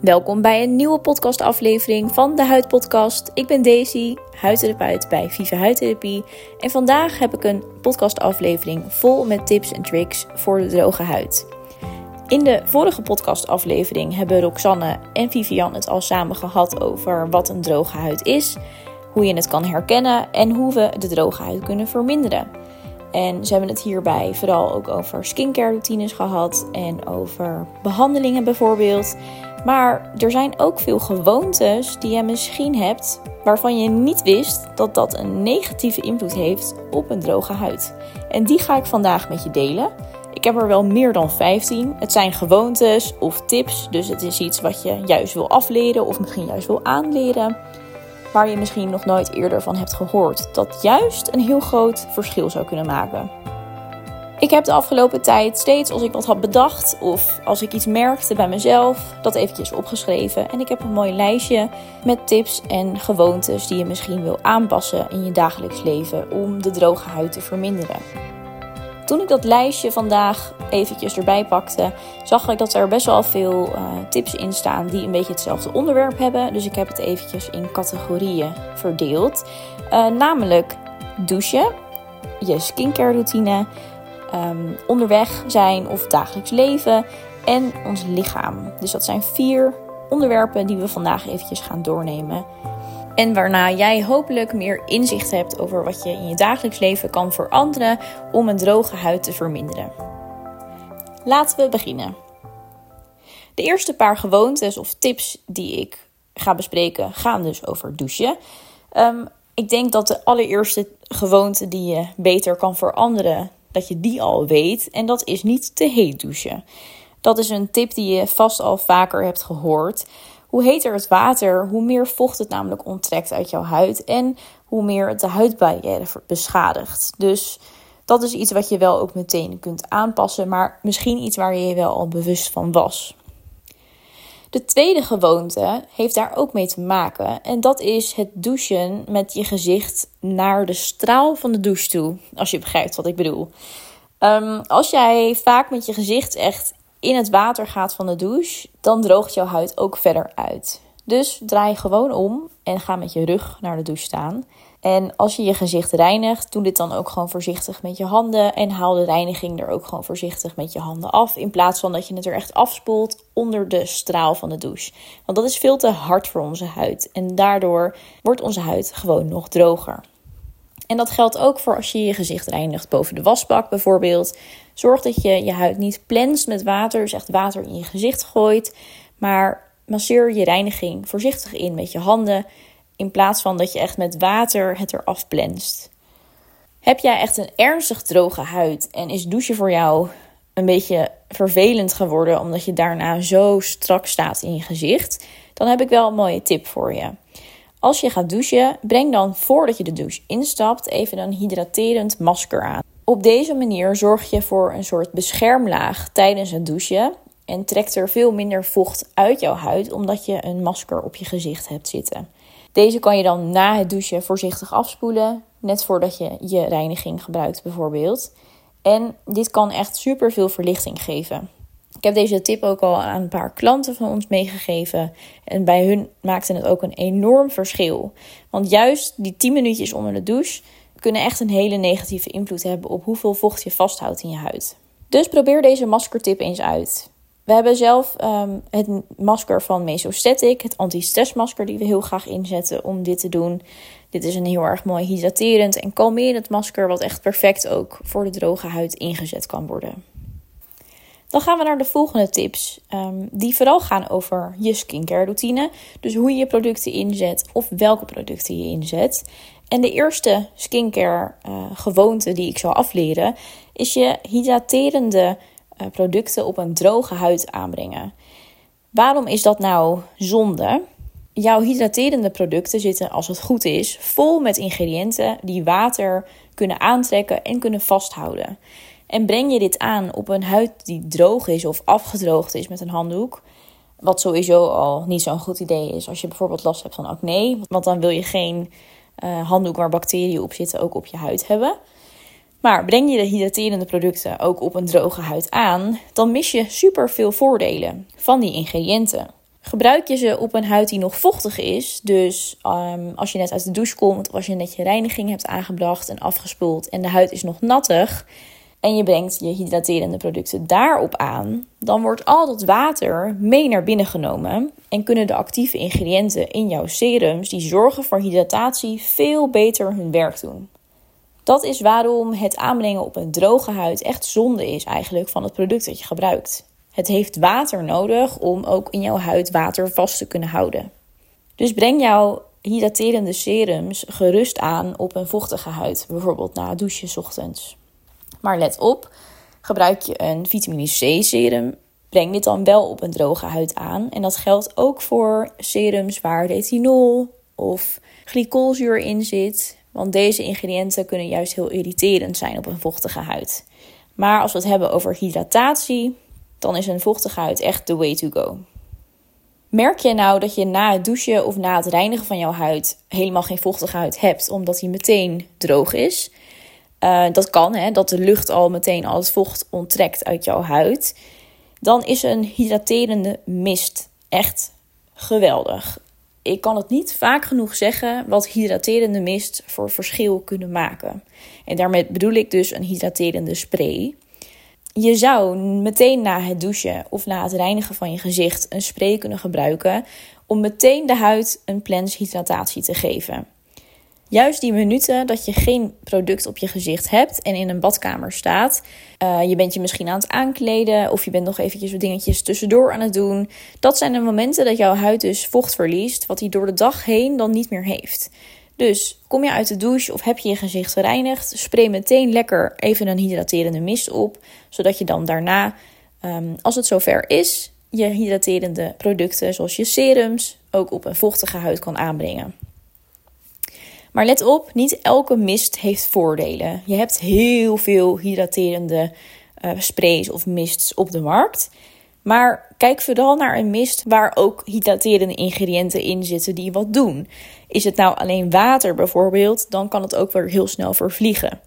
Welkom bij een nieuwe podcastaflevering van de Huidpodcast. Ik ben Daisy, huidtherapeut bij Viva Huidtherapie. En vandaag heb ik een podcastaflevering vol met tips en tricks voor de droge huid. In de vorige podcastaflevering hebben Roxanne en Vivian het al samen gehad over wat een droge huid is, hoe je het kan herkennen en hoe we de droge huid kunnen verminderen. En ze hebben het hierbij vooral ook over skincare routines gehad en over behandelingen bijvoorbeeld. Maar er zijn ook veel gewoontes die je misschien hebt waarvan je niet wist dat dat een negatieve invloed heeft op een droge huid. En die ga ik vandaag met je delen. Ik heb er wel meer dan 15. Het zijn gewoontes of tips, dus het is iets wat je juist wil afleren of misschien juist wil aanleren. Waar je misschien nog nooit eerder van hebt gehoord. Dat juist een heel groot verschil zou kunnen maken. Ik heb de afgelopen tijd steeds als ik wat had bedacht of als ik iets merkte bij mezelf, dat eventjes opgeschreven. En ik heb een mooi lijstje met tips en gewoontes die je misschien wil aanpassen in je dagelijks leven om de droge huid te verminderen. Toen ik dat lijstje vandaag eventjes erbij pakte, zag ik dat er best wel veel uh, tips in staan die een beetje hetzelfde onderwerp hebben. Dus ik heb het eventjes in categorieën verdeeld. Uh, namelijk douchen, je skincare routine, um, onderweg zijn of dagelijks leven en ons lichaam. Dus dat zijn vier onderwerpen die we vandaag eventjes gaan doornemen. En waarna jij hopelijk meer inzicht hebt over wat je in je dagelijks leven kan veranderen om een droge huid te verminderen. Laten we beginnen. De eerste paar gewoontes of tips die ik ga bespreken gaan dus over douchen. Um, ik denk dat de allereerste gewoonte die je beter kan veranderen dat je die al weet. En dat is niet te heet douchen. Dat is een tip die je vast al vaker hebt gehoord. Hoe heter het water, hoe meer vocht het namelijk onttrekt uit jouw huid en hoe meer het de huidbarrière beschadigt. Dus dat is iets wat je wel ook meteen kunt aanpassen, maar misschien iets waar je je wel al bewust van was. De tweede gewoonte heeft daar ook mee te maken. En dat is het douchen met je gezicht naar de straal van de douche toe. Als je begrijpt wat ik bedoel. Ehm, als jij vaak met je gezicht echt in het water gaat van de douche, dan droogt jouw huid ook verder uit. Dus draai gewoon om en ga met je rug naar de douche staan. En als je je gezicht reinigt, doe dit dan ook gewoon voorzichtig met je handen. En haal de reiniging er ook gewoon voorzichtig met je handen af. In plaats van dat je het er echt afspoelt onder de straal van de douche. Want dat is veel te hard voor onze huid. En daardoor wordt onze huid gewoon nog droger. En dat geldt ook voor als je je gezicht reinigt boven de wasbak bijvoorbeeld. Zorg dat je je huid niet plenst met water, dus echt water in je gezicht gooit. Maar masseer je reiniging voorzichtig in met je handen. In plaats van dat je echt met water het eraf plenst. Heb jij echt een ernstig droge huid en is douchen voor jou een beetje vervelend geworden omdat je daarna zo strak staat in je gezicht, dan heb ik wel een mooie tip voor je. Als je gaat douchen, breng dan voordat je de douche instapt even een hydraterend masker aan. Op deze manier zorg je voor een soort beschermlaag tijdens het douchen en trekt er veel minder vocht uit jouw huid omdat je een masker op je gezicht hebt zitten. Deze kan je dan na het douchen voorzichtig afspoelen, net voordat je je reiniging gebruikt bijvoorbeeld. En dit kan echt super veel verlichting geven. Ik heb deze tip ook al aan een paar klanten van ons meegegeven. En bij hun maakte het ook een enorm verschil. Want juist die 10 minuutjes onder de douche kunnen echt een hele negatieve invloed hebben op hoeveel vocht je vasthoudt in je huid. Dus probeer deze maskertip eens uit. We hebben zelf um, het masker van Mesostatic, het anti-stressmasker die we heel graag inzetten om dit te doen. Dit is een heel erg mooi hydraterend en kalmerend masker, wat echt perfect ook voor de droge huid ingezet kan worden. Dan gaan we naar de volgende tips, um, die vooral gaan over je skincare routine. Dus hoe je je producten inzet of welke producten je inzet. En de eerste skincare uh, gewoonte die ik zal afleren is je hydraterende producten op een droge huid aanbrengen. Waarom is dat nou zonde? Jouw hydraterende producten zitten, als het goed is, vol met ingrediënten die water kunnen aantrekken en kunnen vasthouden. En breng je dit aan op een huid die droog is of afgedroogd is met een handdoek, wat sowieso al niet zo'n goed idee is als je bijvoorbeeld last hebt van acne, want dan wil je geen uh, handdoek waar bacteriën op zitten ook op je huid hebben. Maar breng je de hydraterende producten ook op een droge huid aan, dan mis je super veel voordelen van die ingrediënten. Gebruik je ze op een huid die nog vochtig is, dus um, als je net uit de douche komt of als je net je reiniging hebt aangebracht en afgespoeld en de huid is nog nattig en je brengt je hydraterende producten daarop aan, dan wordt al dat water mee naar binnen genomen en kunnen de actieve ingrediënten in jouw serums die zorgen voor hydratatie veel beter hun werk doen. Dat is waarom het aanbrengen op een droge huid echt zonde is eigenlijk van het product dat je gebruikt. Het heeft water nodig om ook in jouw huid water vast te kunnen houden. Dus breng jouw hydraterende serums gerust aan op een vochtige huid, bijvoorbeeld na het douchen ochtends. Maar let op, gebruik je een vitamine C serum, breng dit dan wel op een droge huid aan. En dat geldt ook voor serums waar retinol of glycolzuur in zit, want deze ingrediënten kunnen juist heel irriterend zijn op een vochtige huid. Maar als we het hebben over hydratatie, dan is een vochtige huid echt the way to go. Merk je nou dat je na het douchen of na het reinigen van jouw huid helemaal geen vochtige huid hebt, omdat die meteen droog is? Uh, dat kan, hè, dat de lucht al meteen al het vocht onttrekt uit jouw huid. Dan is een hydraterende mist echt geweldig. Ik kan het niet vaak genoeg zeggen wat hydraterende mist voor verschil kunnen maken. En daarmee bedoel ik dus een hydraterende spray. Je zou meteen na het douchen of na het reinigen van je gezicht een spray kunnen gebruiken om meteen de huid een hydratatie te geven. Juist die minuten dat je geen product op je gezicht hebt en in een badkamer staat. Uh, je bent je misschien aan het aankleden of je bent nog eventjes wat dingetjes tussendoor aan het doen. Dat zijn de momenten dat jouw huid dus vocht verliest, wat hij door de dag heen dan niet meer heeft. Dus kom je uit de douche of heb je je gezicht gereinigd, spray meteen lekker even een hydraterende mist op, zodat je dan daarna, um, als het zover is, je hydraterende producten zoals je serums ook op een vochtige huid kan aanbrengen. Maar let op, niet elke mist heeft voordelen. Je hebt heel veel hydraterende uh, sprays of mists op de markt. Maar kijk vooral naar een mist waar ook hydraterende ingrediënten in zitten die wat doen. Is het nou alleen water bijvoorbeeld, dan kan het ook weer heel snel vervliegen.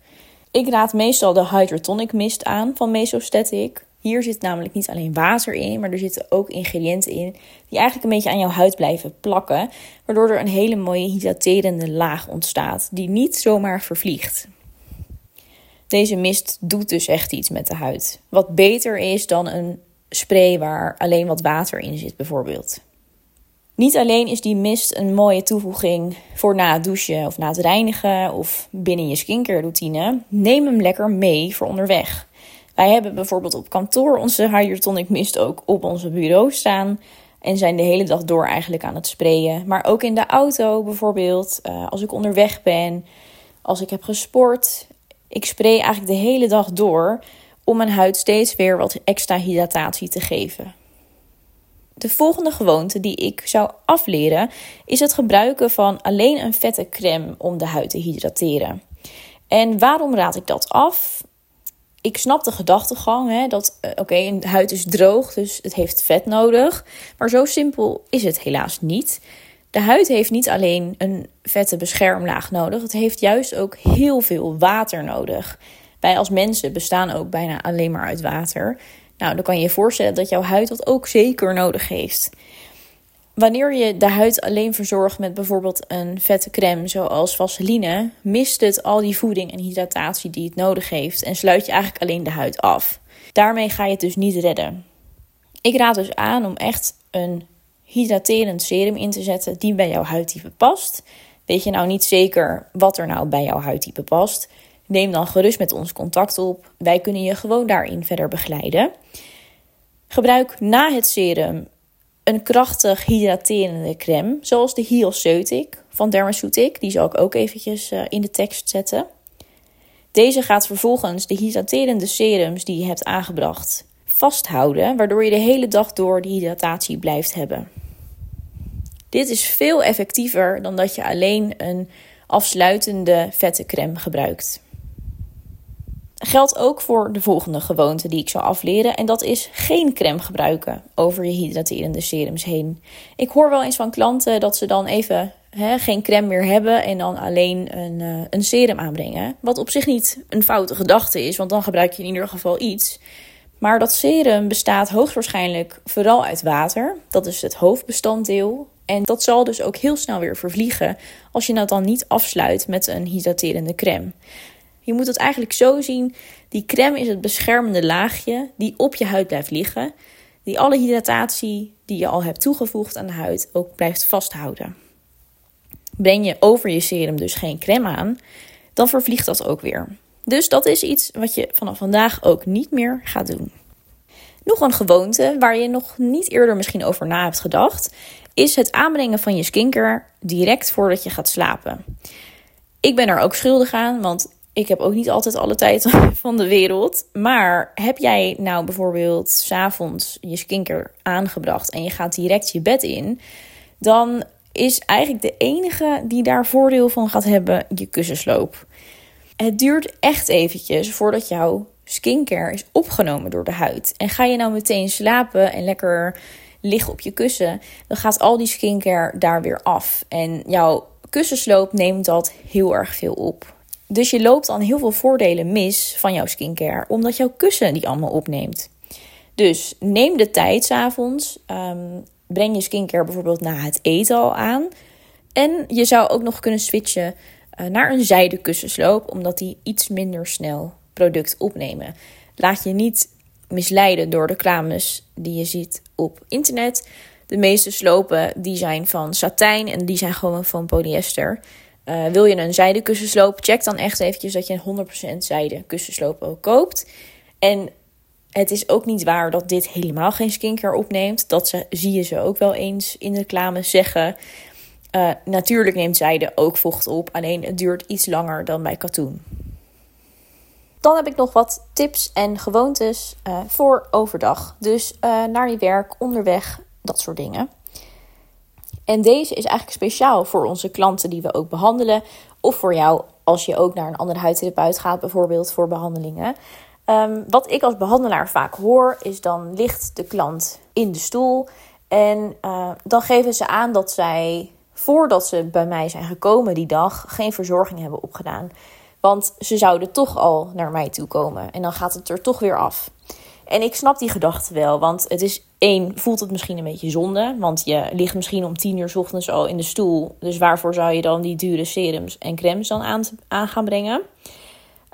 Ik raad meestal de Hydrotonic mist aan van Mesostatic. Hier zit namelijk niet alleen water in, maar er zitten ook ingrediënten in die eigenlijk een beetje aan jouw huid blijven plakken, waardoor er een hele mooie hydraterende laag ontstaat die niet zomaar vervliegt. Deze mist doet dus echt iets met de huid. Wat beter is dan een spray waar alleen wat water in zit, bijvoorbeeld. Niet alleen is die mist een mooie toevoeging voor na het douchen of na het reinigen of binnen je skincare routine. Neem hem lekker mee voor onderweg. Wij hebben bijvoorbeeld op kantoor onze Hydratonic Mist ook op onze bureau staan. En zijn de hele dag door eigenlijk aan het sprayen. Maar ook in de auto bijvoorbeeld, uh, als ik onderweg ben, als ik heb gesport. Ik spray eigenlijk de hele dag door om mijn huid steeds weer wat extra hydratatie te geven. De volgende gewoonte die ik zou afleren is het gebruiken van alleen een vette crème om de huid te hydrateren. En waarom raad ik dat af? Ik snap de gedachtegang hè, dat, uh, oké, de huid is droog, dus het heeft vet nodig. Maar zo simpel is het helaas niet. De huid heeft niet alleen een vette beschermlaag nodig, het heeft juist ook heel veel water nodig. Wij als mensen bestaan ook bijna alleen maar uit water. Nou, dan kan je je voorstellen dat jouw huid dat ook zeker nodig heeft. Wanneer je de huid alleen verzorgt met bijvoorbeeld een vette crème zoals vaseline, mist het al die voeding en hydratatie die het nodig heeft en sluit je eigenlijk alleen de huid af. Daarmee ga je het dus niet redden. Ik raad dus aan om echt een hydraterend serum in te zetten die bij jouw huidtype past. Weet je nou niet zeker wat er nou bij jouw huidtype past? Neem dan gerust met ons contact op. Wij kunnen je gewoon daarin verder begeleiden. Gebruik na het serum een krachtig hydraterende crème, zoals de Hyalceutic van Dermaceutic. Die zal ik ook eventjes uh, in de tekst zetten. Deze gaat vervolgens de hydraterende serums die je hebt aangebracht vasthouden, waardoor je de hele dag door de hydratatie blijft hebben. Dit is veel effectiever dan dat je alleen een afsluitende vette crème gebruikt. Geldt ook voor de volgende gewoonte die ik zou afleren. En dat is geen crème gebruiken over je hydraterende serums heen. Ik hoor wel eens van klanten dat ze dan even geen crème meer hebben en dan alleen een, uh, een serum aanbrengen. Wat op zich niet een foute gedachte is, want dan gebruik je in ieder geval iets. Maar dat serum bestaat hoogstwaarschijnlijk vooral uit water. Dat is het hoofdbestanddeel. En dat zal dus ook heel snel weer vervliegen als je dat dan niet afsluit met een hydraterende crème. Je moet het eigenlijk zo zien: die crème is het beschermende laagje die op je huid blijft liggen, die alle hydratatie die je al hebt toegevoegd aan de huid ook blijft vasthouden. Breng je over je serum dus geen crème aan, dan vervliegt dat ook weer. Dus dat is iets wat je vanaf vandaag ook niet meer gaat doen. Nog een gewoonte waar je nog niet eerder misschien over na hebt gedacht, is het aanbrengen van je skincare direct voordat je gaat slapen. Ik ben er ook schuldig aan, want ik heb ook niet altijd alle tijd van de wereld. Maar heb jij nou bijvoorbeeld s'avonds je skincare aangebracht en je gaat direct je bed in, dan is eigenlijk de enige die daar voordeel van gaat hebben je kussensloop. Het duurt echt eventjes voordat jouw skincare is opgenomen door de huid. En ga je nou meteen slapen en lekker liggen op je kussen, dan gaat al die skincare daar weer af. En jouw kussensloop neemt dat heel erg veel op. Dus je loopt dan heel veel voordelen mis van jouw skincare, omdat jouw kussen die allemaal opneemt. Dus neem de tijd s'avonds. Um, breng je skincare bijvoorbeeld na het eten al aan. En je zou ook nog kunnen switchen uh, naar een zijden kussensloop, omdat die iets minder snel product opnemen. Laat je niet misleiden door de reclames die je ziet op internet. De meeste slopen die zijn van satijn en die zijn gewoon van polyester. Uh, wil je een zijden kussensloop, check dan echt eventjes dat je een 100% zijden kussensloop ook koopt. En het is ook niet waar dat dit helemaal geen skincare opneemt. Dat ze, zie je ze ook wel eens in de reclame zeggen. Uh, natuurlijk neemt zijde ook vocht op, alleen het duurt iets langer dan bij katoen. Dan heb ik nog wat tips en gewoontes uh, voor overdag. Dus naar je werk, onderweg, dat soort dingen. En deze is eigenlijk speciaal voor onze klanten die we ook behandelen. Of voor jou als je ook naar een andere huidtherapeut gaat, bijvoorbeeld voor behandelingen. Um, wat ik als behandelaar vaak hoor, is dan ligt de klant in de stoel. En uh, dan geven ze aan dat zij, voordat ze bij mij zijn gekomen die dag, geen verzorging hebben opgedaan. Want ze zouden toch al naar mij toe komen. En dan gaat het er toch weer af. En ik snap die gedachte wel. Want het is één, voelt het misschien een beetje zonde. Want je ligt misschien om tien uur s ochtends al in de stoel. Dus waarvoor zou je dan die dure serums en crèmes dan aan, aan gaan brengen?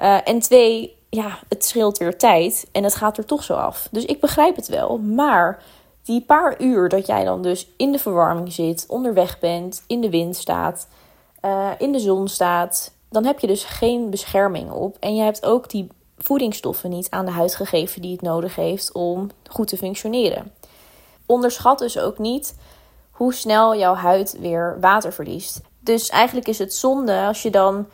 Uh, en twee, ja, het scheelt weer tijd. En het gaat er toch zo af. Dus ik begrijp het wel. Maar die paar uur dat jij dan dus in de verwarming zit, onderweg bent, in de wind staat, uh, in de zon staat dan heb je dus geen bescherming op. En je hebt ook die voedingsstoffen niet aan de huid gegeven die het nodig heeft om goed te functioneren. Onderschat dus ook niet hoe snel jouw huid weer water verliest. Dus eigenlijk is het zonde als je dan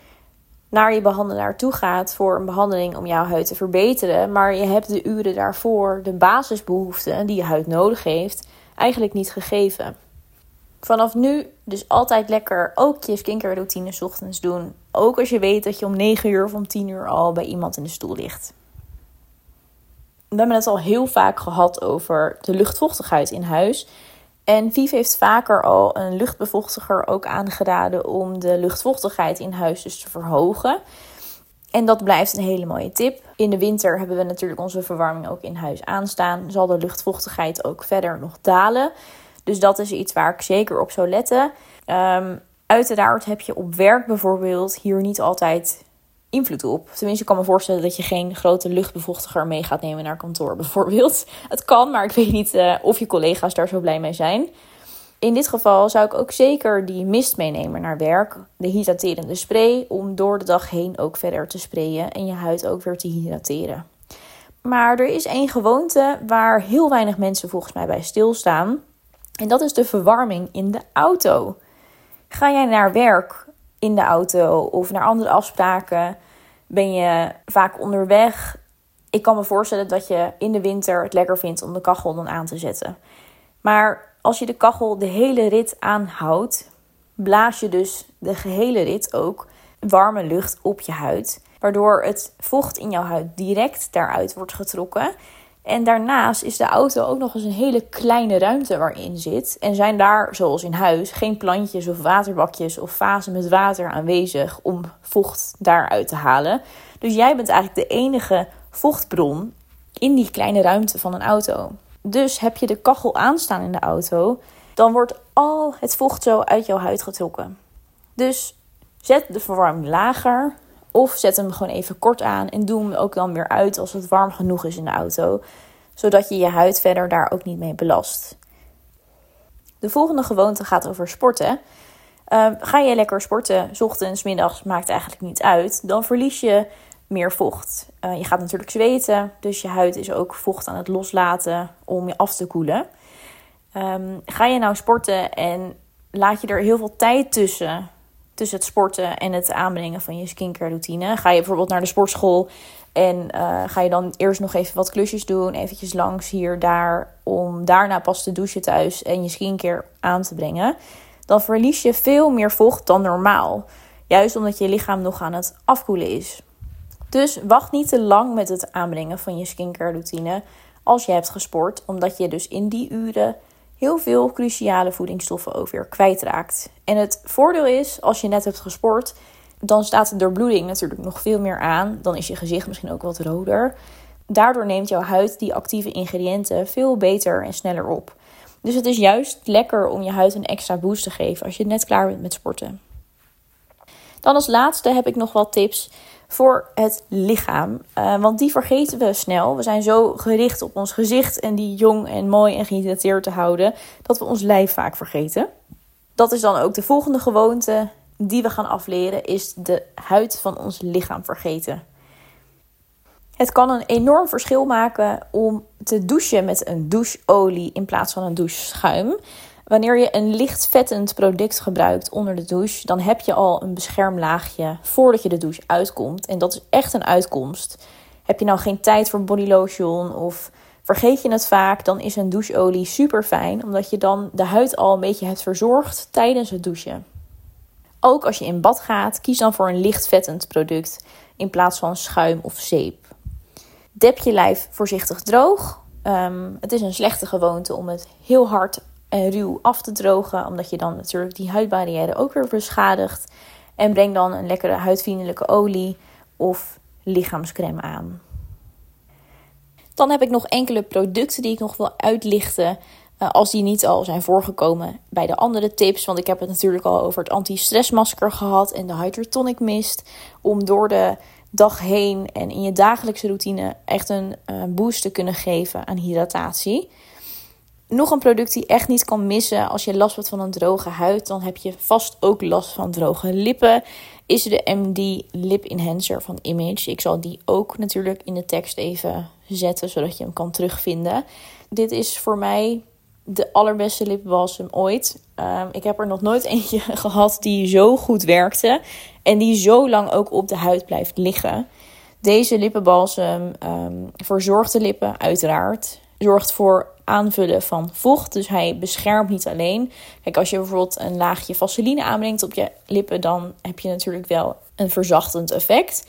naar je behandelaar toe gaat voor een behandeling om jouw huid te verbeteren, maar je hebt de uren daarvoor de basisbehoeften die je huid nodig heeft eigenlijk niet gegeven. Vanaf nu dus altijd lekker ook je skincare routine ochtends doen. Ook als je weet dat je om 9 uur of om 10 uur al bij iemand in de stoel ligt. We hebben het al heel vaak gehad over de luchtvochtigheid in huis. En Viv heeft vaker al een luchtbevochtiger ook aangeraden om de luchtvochtigheid in huis dus te verhogen. En dat blijft een hele mooie tip. In de winter hebben we natuurlijk onze verwarming ook in huis aanstaan. Zal de luchtvochtigheid ook verder nog dalen. Dus dat is iets waar ik zeker op zou letten. Um, uiteraard heb je op werk bijvoorbeeld hier niet altijd invloed op. Tenminste, ik kan me voorstellen dat je geen grote luchtbevochtiger mee gaat nemen naar kantoor bijvoorbeeld. Het kan, maar ik weet niet uh, of je collega's daar zo blij mee zijn. In dit geval zou ik ook zeker die mist meenemen naar werk. De hydraterende spray om door de dag heen ook verder te sprayen en je huid ook weer te hydrateren. Maar er is één gewoonte waar heel weinig mensen volgens mij bij stilstaan. En dat is de verwarming in de auto. Ga jij naar werk in de auto of naar andere afspraken? Ben je vaak onderweg? Ik kan me voorstellen dat je in de winter het lekker vindt om de kachel dan aan te zetten. Maar als je de kachel de hele rit aanhoudt, blaas je dus de gehele rit ook warme lucht op je huid. Waardoor het vocht in jouw huid direct daaruit wordt getrokken. En daarnaast is de auto ook nog eens een hele kleine ruimte waarin zit. En zijn daar, zoals in huis, geen plantjes of waterbakjes of vazen met water aanwezig om vocht daaruit te halen. Dus jij bent eigenlijk de enige vochtbron in die kleine ruimte van een auto. Dus heb je de kachel aanstaan in de auto, dan wordt al het vocht zo uit jouw huid getrokken. Dus zet de verwarming lager of zet hem gewoon even kort aan en doe hem ook dan weer uit als het warm genoeg is in de auto, zodat je je huid verder daar ook niet mee belast. De volgende gewoonte gaat over sporten. Uh, ga je lekker sporten, ochtends, middags, maakt eigenlijk niet uit. Dan verlies je meer vocht. Uh, je gaat natuurlijk zweten, dus je huid is ook vocht aan het loslaten om je af te koelen. Um, ga je nou sporten en laat je er heel veel tijd tussen, tussen het sporten en het aanbrengen van je skincare routine. Ga je bijvoorbeeld naar de sportschool en uh, ga je dan eerst nog even wat klusjes doen, eventjes langs hier, daar, om daarna pas te douchen thuis en je skincare aan te brengen. Dan verlies je veel meer vocht dan normaal. Juist omdat je lichaam nog aan het afkoelen is. Dus wacht niet te lang met het aanbrengen van je skincare routine als je hebt gesport, omdat je dus in die uren heel veel cruciale voedingsstoffen ook weer kwijtraakt. En het voordeel is, als je net hebt gesport, dan staat de doorbloeding natuurlijk nog veel meer aan. Dan is je gezicht misschien ook wat roder. Daardoor neemt jouw huid die actieve ingrediënten veel beter en sneller op. Dus het is juist lekker om je huid een extra boost te geven als je net klaar bent met sporten. Dan als laatste heb ik nog wat tips voor het lichaam. Uh, want die vergeten we snel. We zijn zo gericht op ons gezicht en die jong en mooi en gehydrateerd te houden, dat we ons lijf vaak vergeten. Dat is dan ook de volgende gewoonte die we gaan afleren, is de huid van ons lichaam vergeten. Het kan een enorm verschil maken om te douchen met een doucheolie in plaats van een doucheschuim. Wanneer je een licht vettend product gebruikt onder de douche, dan heb je al een beschermlaagje voordat je de douche uitkomt. En dat is echt een uitkomst. Heb je nou geen tijd voor body lotion of vergeet je het vaak, dan is een doucheolie super fijn, omdat je dan de huid al een beetje hebt verzorgd tijdens het douchen. Ook als je in bad gaat, kies dan voor een licht vettend product in plaats van schuim of zeep. Dep je lijf voorzichtig droog. Ehm, het is een slechte gewoonte om het heel hard ruw af te drogen, omdat je dan natuurlijk die huidbarrière ook weer beschadigt. En breng dan een lekkere huidvriendelijke olie of lichaamscreme aan. Dan heb ik nog enkele producten die ik nog wil uitlichten. Uh, als die niet al zijn voorgekomen bij de andere tips. Want ik heb het natuurlijk al over het anti-stressmasker gehad en de Hydratonic Mist. Om door de dag heen en in je dagelijkse routine echt een uh, boost te kunnen geven aan hydratatie. Nog een product die echt niet kan missen als je last hebt van een droge huid, dan heb je vast ook last van droge lippen. Is de MD Lip Enhancer van Image. Ik zal die ook natuurlijk in de tekst even zetten, zodat je hem kan terugvinden. Dit is voor mij de allerbeste lipbalsem ooit. Um, ik heb er nog nooit eentje gehad die zo goed werkte en die zo lang ook op de huid blijft liggen. Deze lippenbalsem um, verzorgt de lippen uiteraard. Zorgt voor aanvullen van vocht. Dus hij beschermt niet alleen. Kijk, als je bijvoorbeeld een laagje vaseline aanbrengt op je lippen, dan heb je natuurlijk wel een verzachtend effect.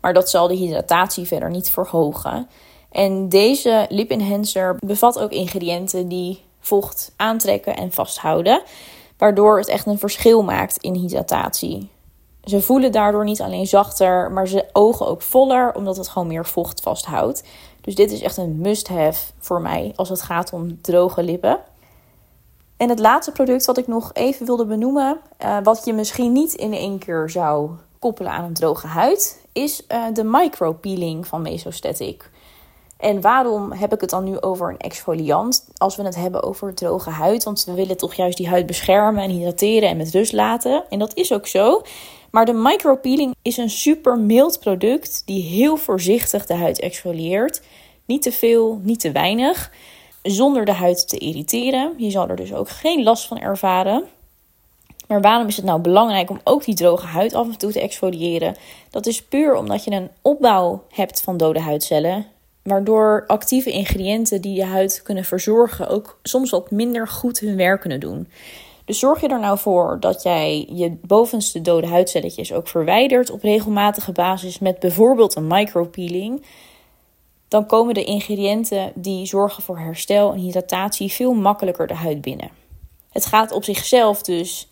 Maar dat zal de hydratatie verder niet verhogen. En deze lip enhancer bevat ook ingrediënten die vocht aantrekken en vasthouden. Waardoor het echt een verschil maakt in hydratatie. Ze voelen daardoor niet alleen zachter, maar ze ogen ook voller, omdat het gewoon meer vocht vasthoudt. Dus dit is echt een must-have voor mij als het gaat om droge lippen. En het laatste product wat ik nog even wilde benoemen, uh, wat je misschien niet in één keer zou koppelen aan een droge huid, is uh, de micropeeling van Mesostatic. En waarom heb ik het dan nu over een exfoliant als we het hebben over droge huid? Want we willen toch juist die huid beschermen en hydrateren en met rust laten. En dat is ook zo. Maar de micropeeling is een super mild product die heel voorzichtig de huid exfolieert. Niet te veel, niet te weinig. Zonder de huid te irriteren. Je zal er dus ook geen last van ervaren. Maar waarom is het nou belangrijk om ook die droge huid af en toe te exfoliëren? Dat is puur omdat je een opbouw hebt van dode huidcellen. Waardoor actieve ingrediënten die je huid kunnen verzorgen ook soms wat minder goed hun werk kunnen doen. Dus zorg je er nou voor dat jij je bovenste dode huidcelletjes ook verwijdert op regelmatige basis met bijvoorbeeld een micropeeling. Dan komen de ingrediënten die zorgen voor herstel en hydratatie veel makkelijker de huid binnen. Het gaat op zichzelf dus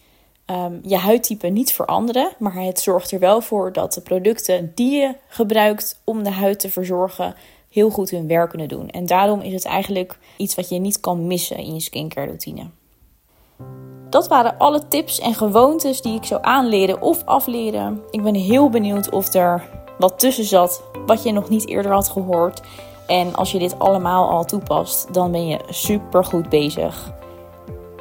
um, je huidtype niet veranderen, maar het zorgt er wel voor dat de producten die je gebruikt om de huid te verzorgen heel goed hun werk kunnen doen. En daarom is het eigenlijk iets wat je niet kan missen in je skincare routine. Dat waren alle tips en gewoontes die ik zou aanleren of afleren. Ik ben heel benieuwd of er wat tussen zat wat je nog niet eerder had gehoord. En als je dit allemaal al toepast, dan ben je super goed bezig.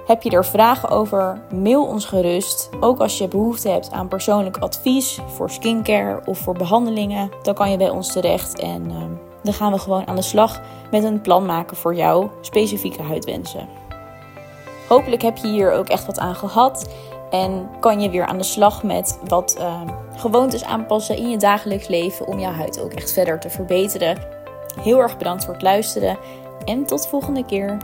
Heb je er vragen over? Mail ons gerust. Ook als je behoefte hebt aan persoonlijk advies voor skincare of voor behandelingen, dan kan je bij ons terecht. En uh, dan gaan we gewoon aan de slag met een plan maken voor jouw specifieke huidwensen. Hopelijk heb je hier ook echt wat aan gehad. En kan je weer aan de slag met wat uh, gewoontes aanpassen in je dagelijks leven om jouw huid ook echt verder te verbeteren. Heel erg bedankt voor het luisteren en tot volgende keer.